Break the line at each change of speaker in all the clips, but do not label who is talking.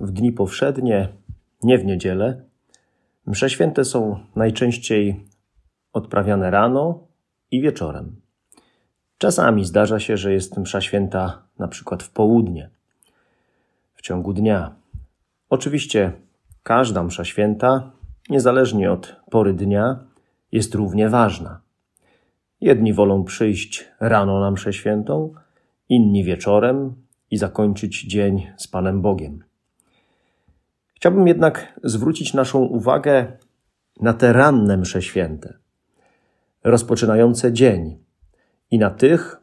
w dni powszednie, nie w niedzielę, msze święte są najczęściej odprawiane rano i wieczorem. Czasami zdarza się, że jest msza święta na przykład w południe, w ciągu dnia. Oczywiście każda msza święta, niezależnie od pory dnia, jest równie ważna. Jedni wolą przyjść rano na mszę świętą, inni wieczorem i zakończyć dzień z Panem Bogiem. Chciałbym jednak zwrócić naszą uwagę na te ranne msze święte, rozpoczynające dzień i na tych,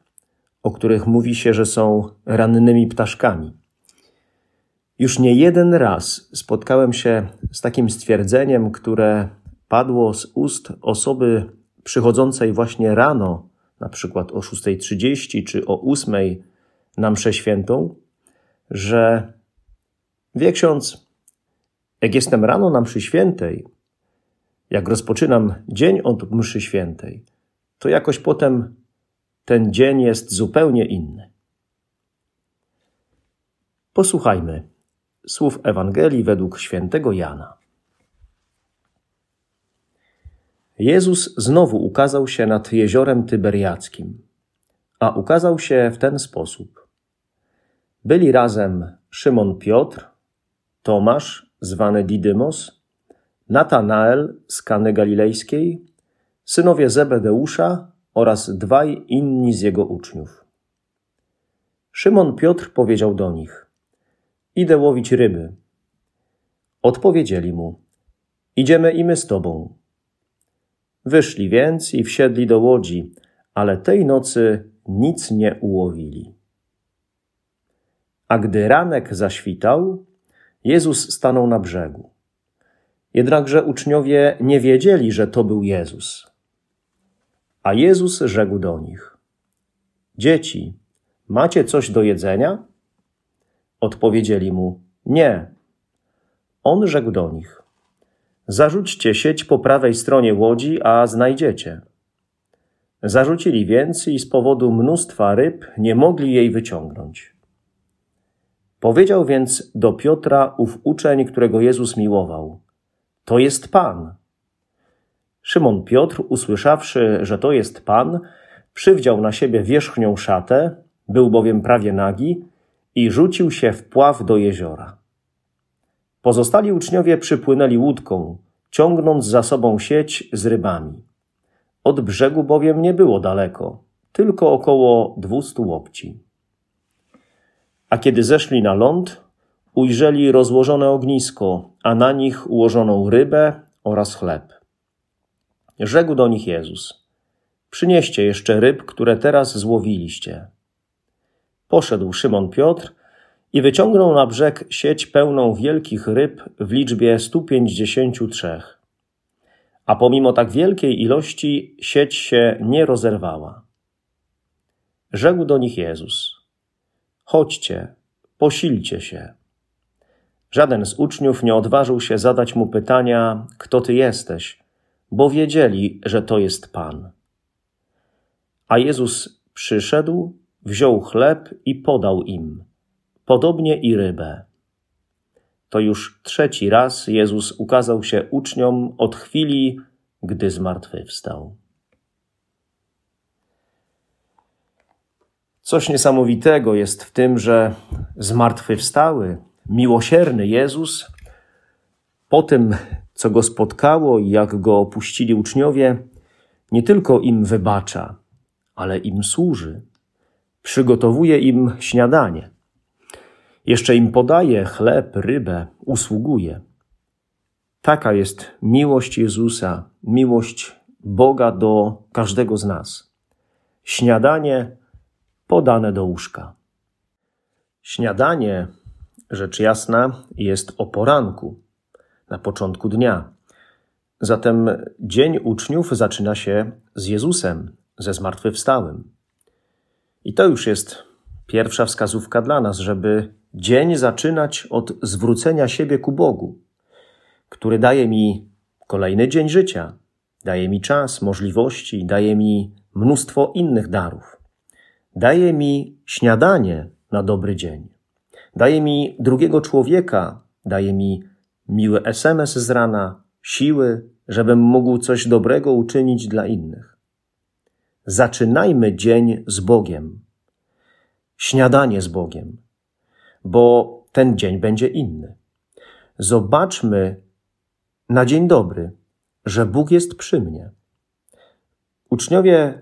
o których mówi się, że są rannymi ptaszkami. Już nie jeden raz spotkałem się z takim stwierdzeniem, które padło z ust osoby przychodzącej właśnie rano, na przykład o 6.30 czy o 8.00 na mszę świętą, że wie ksiądz, jak jestem rano na mszy świętej, jak rozpoczynam dzień od mszy świętej, to jakoś potem ten dzień jest zupełnie inny. Posłuchajmy słów Ewangelii według świętego Jana. Jezus znowu ukazał się nad jeziorem Tyberiackim, a ukazał się w ten sposób. Byli razem Szymon Piotr, Tomasz, zwany Didymos, Natanael z Kany Galilejskiej, synowie Zebedeusza oraz dwaj inni z jego uczniów. Szymon Piotr powiedział do nich: Idę łowić ryby. Odpowiedzieli mu: Idziemy i my z tobą. Wyszli więc i wsiedli do łodzi, ale tej nocy nic nie ułowili. A gdy ranek zaświtał, Jezus stanął na brzegu. Jednakże uczniowie nie wiedzieli, że to był Jezus. A Jezus rzekł do nich: Dzieci, macie coś do jedzenia? Odpowiedzieli mu: Nie. On rzekł do nich: Zarzućcie sieć po prawej stronie łodzi, a znajdziecie. Zarzucili więc i z powodu mnóstwa ryb nie mogli jej wyciągnąć. Powiedział więc do Piotra ów uczeń, którego Jezus miłował: To jest Pan. Szymon Piotr, usłyszawszy, że to jest Pan, przywdział na siebie wierzchnią szatę, był bowiem prawie nagi, i rzucił się w pław do jeziora. Pozostali uczniowie przypłynęli łódką, ciągnąc za sobą sieć z rybami. Od brzegu bowiem nie było daleko, tylko około dwustu łokci. A kiedy zeszli na ląd, ujrzeli rozłożone ognisko, a na nich ułożoną rybę oraz chleb. Rzekł do nich Jezus: Przynieście jeszcze ryb, które teraz złowiliście. Poszedł Szymon Piotr i wyciągnął na brzeg sieć pełną wielkich ryb w liczbie 153. A pomimo tak wielkiej ilości sieć się nie rozerwała. Rzekł do nich Jezus: Chodźcie, posilcie się. Żaden z uczniów nie odważył się zadać mu pytania, kto ty jesteś, bo wiedzieli, że to jest Pan. A Jezus przyszedł, wziął chleb i podał im, podobnie i rybę. To już trzeci raz Jezus ukazał się uczniom od chwili, gdy zmartwychwstał. Coś niesamowitego jest w tym, że zmartwychwstały, miłosierny Jezus, po tym, co go spotkało i jak go opuścili uczniowie, nie tylko im wybacza, ale im służy. Przygotowuje im śniadanie. Jeszcze im podaje chleb, rybę, usługuje. Taka jest miłość Jezusa, miłość Boga do każdego z nas. Śniadanie podane do łóżka. Śniadanie rzecz jasna, jest o poranku, na początku dnia. Zatem dzień uczniów zaczyna się z Jezusem, ze zmartwychwstałym. I to już jest pierwsza wskazówka dla nas, żeby dzień zaczynać od zwrócenia siebie ku Bogu, który daje mi kolejny dzień życia, daje mi czas, możliwości, daje mi mnóstwo innych darów. Daje mi śniadanie na dobry dzień. Daje mi drugiego człowieka, daje mi miły SMS z rana, siły, żebym mógł coś dobrego uczynić dla innych. Zaczynajmy dzień z Bogiem. Śniadanie z Bogiem, bo ten dzień będzie inny. Zobaczmy na dzień dobry, że Bóg jest przy mnie. Uczniowie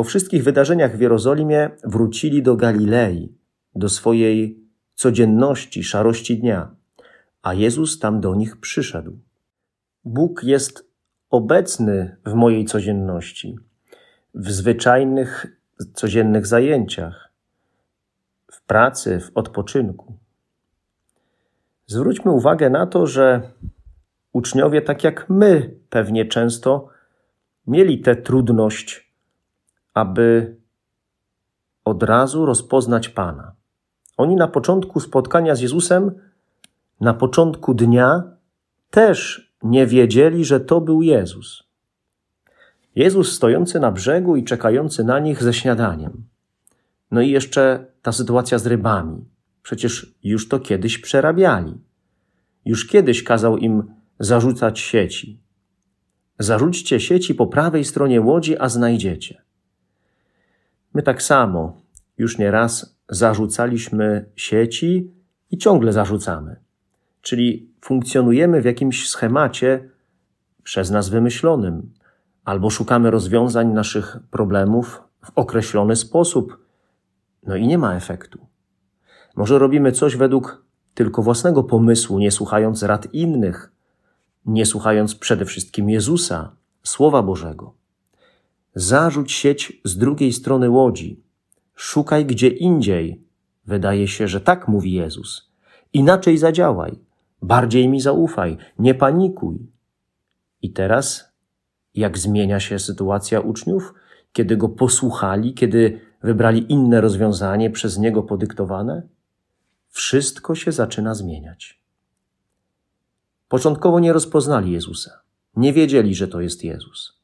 po wszystkich wydarzeniach w Jerozolimie wrócili do Galilei, do swojej codzienności, szarości dnia, a Jezus tam do nich przyszedł. Bóg jest obecny w mojej codzienności, w zwyczajnych, codziennych zajęciach, w pracy, w odpoczynku. Zwróćmy uwagę na to, że uczniowie, tak jak my pewnie często, mieli tę trudność, aby od razu rozpoznać Pana. Oni na początku spotkania z Jezusem, na początku dnia, też nie wiedzieli, że to był Jezus. Jezus stojący na brzegu i czekający na nich ze śniadaniem. No i jeszcze ta sytuacja z rybami. Przecież już to kiedyś przerabiali. Już kiedyś kazał im zarzucać sieci. Zarzućcie sieci po prawej stronie łodzi, a znajdziecie. My tak samo już nieraz zarzucaliśmy sieci i ciągle zarzucamy. Czyli funkcjonujemy w jakimś schemacie przez nas wymyślonym, albo szukamy rozwiązań naszych problemów w określony sposób, no i nie ma efektu. Może robimy coś według tylko własnego pomysłu, nie słuchając rad innych, nie słuchając przede wszystkim Jezusa, Słowa Bożego. Zarzuć sieć z drugiej strony łodzi. Szukaj gdzie indziej. Wydaje się, że tak mówi Jezus. Inaczej zadziałaj. Bardziej mi zaufaj. Nie panikuj. I teraz, jak zmienia się sytuacja uczniów, kiedy go posłuchali, kiedy wybrali inne rozwiązanie przez niego podyktowane? Wszystko się zaczyna zmieniać. Początkowo nie rozpoznali Jezusa. Nie wiedzieli, że to jest Jezus.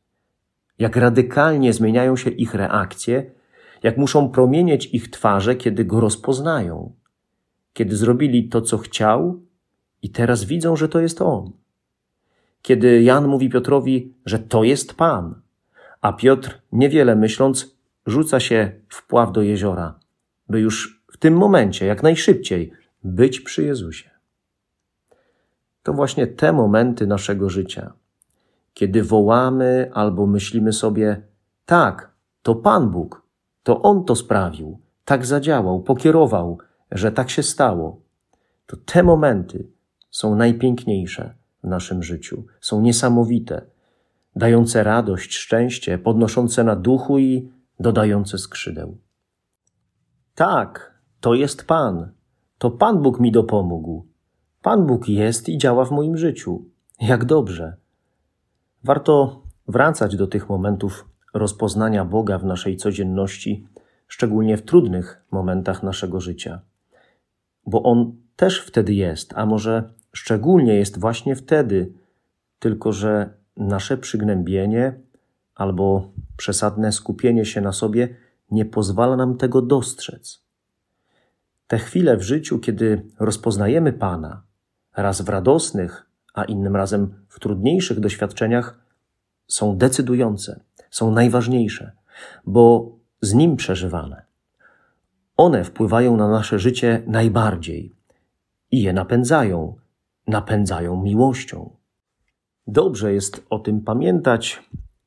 Jak radykalnie zmieniają się ich reakcje, jak muszą promienieć ich twarze, kiedy go rozpoznają, kiedy zrobili to, co chciał, i teraz widzą, że to jest on. Kiedy Jan mówi Piotrowi, że to jest Pan, a Piotr, niewiele myśląc, rzuca się w pław do jeziora, by już w tym momencie, jak najszybciej, być przy Jezusie. To właśnie te momenty naszego życia, kiedy wołamy albo myślimy sobie, tak, to Pan Bóg, to On to sprawił, tak zadziałał, pokierował, że tak się stało. To te momenty są najpiękniejsze w naszym życiu, są niesamowite, dające radość, szczęście, podnoszące na duchu i dodające skrzydeł. Tak, to jest Pan. To Pan Bóg mi dopomógł. Pan Bóg jest i działa w moim życiu. Jak dobrze. Warto wracać do tych momentów rozpoznania Boga w naszej codzienności, szczególnie w trudnych momentach naszego życia. Bo On też wtedy jest, a może szczególnie jest właśnie wtedy, tylko że nasze przygnębienie albo przesadne skupienie się na sobie nie pozwala nam tego dostrzec. Te chwile w życiu, kiedy rozpoznajemy Pana, raz w radosnych, a innym razem w trudniejszych doświadczeniach, są decydujące, są najważniejsze, bo z Nim przeżywane. One wpływają na nasze życie najbardziej i je napędzają, napędzają miłością. Dobrze jest o tym pamiętać,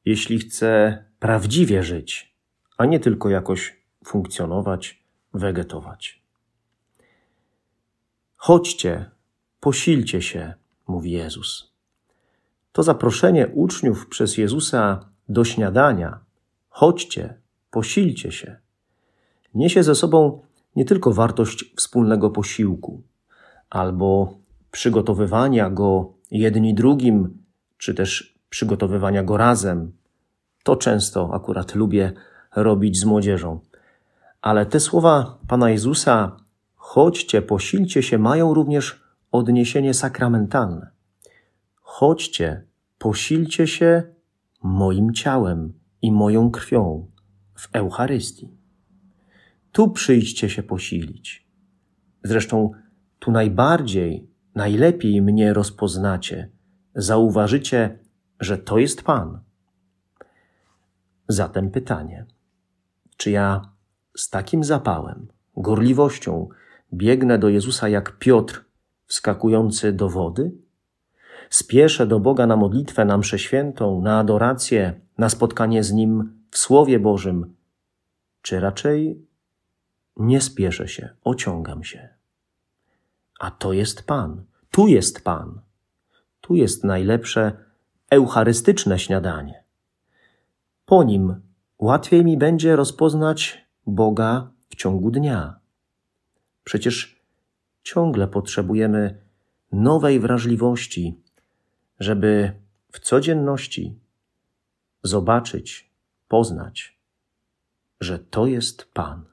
jeśli chce prawdziwie żyć, a nie tylko jakoś funkcjonować, wegetować. Chodźcie, posilcie się, mówi Jezus. To zaproszenie uczniów przez Jezusa do śniadania, chodźcie, posilcie się, niesie ze sobą nie tylko wartość wspólnego posiłku, albo przygotowywania go jedni drugim, czy też przygotowywania go razem. To często akurat lubię robić z młodzieżą. Ale te słowa Pana Jezusa, chodźcie, posilcie się, mają również odniesienie sakramentalne. Chodźcie, posilcie się moim ciałem i moją krwią w Eucharystii. Tu przyjdźcie się posilić. Zresztą tu najbardziej, najlepiej mnie rozpoznacie, zauważycie, że to jest Pan. Zatem pytanie: czy ja z takim zapałem, gorliwością biegnę do Jezusa jak Piotr wskakujący do wody? Spieszę do Boga na modlitwę, na mszę świętą, na adorację, na spotkanie z Nim w Słowie Bożym, czy raczej nie spieszę się, ociągam się? A to jest Pan, tu jest Pan, tu jest najlepsze eucharystyczne śniadanie. Po nim łatwiej mi będzie rozpoznać Boga w ciągu dnia. Przecież ciągle potrzebujemy nowej wrażliwości, żeby w codzienności zobaczyć, poznać, że to jest Pan.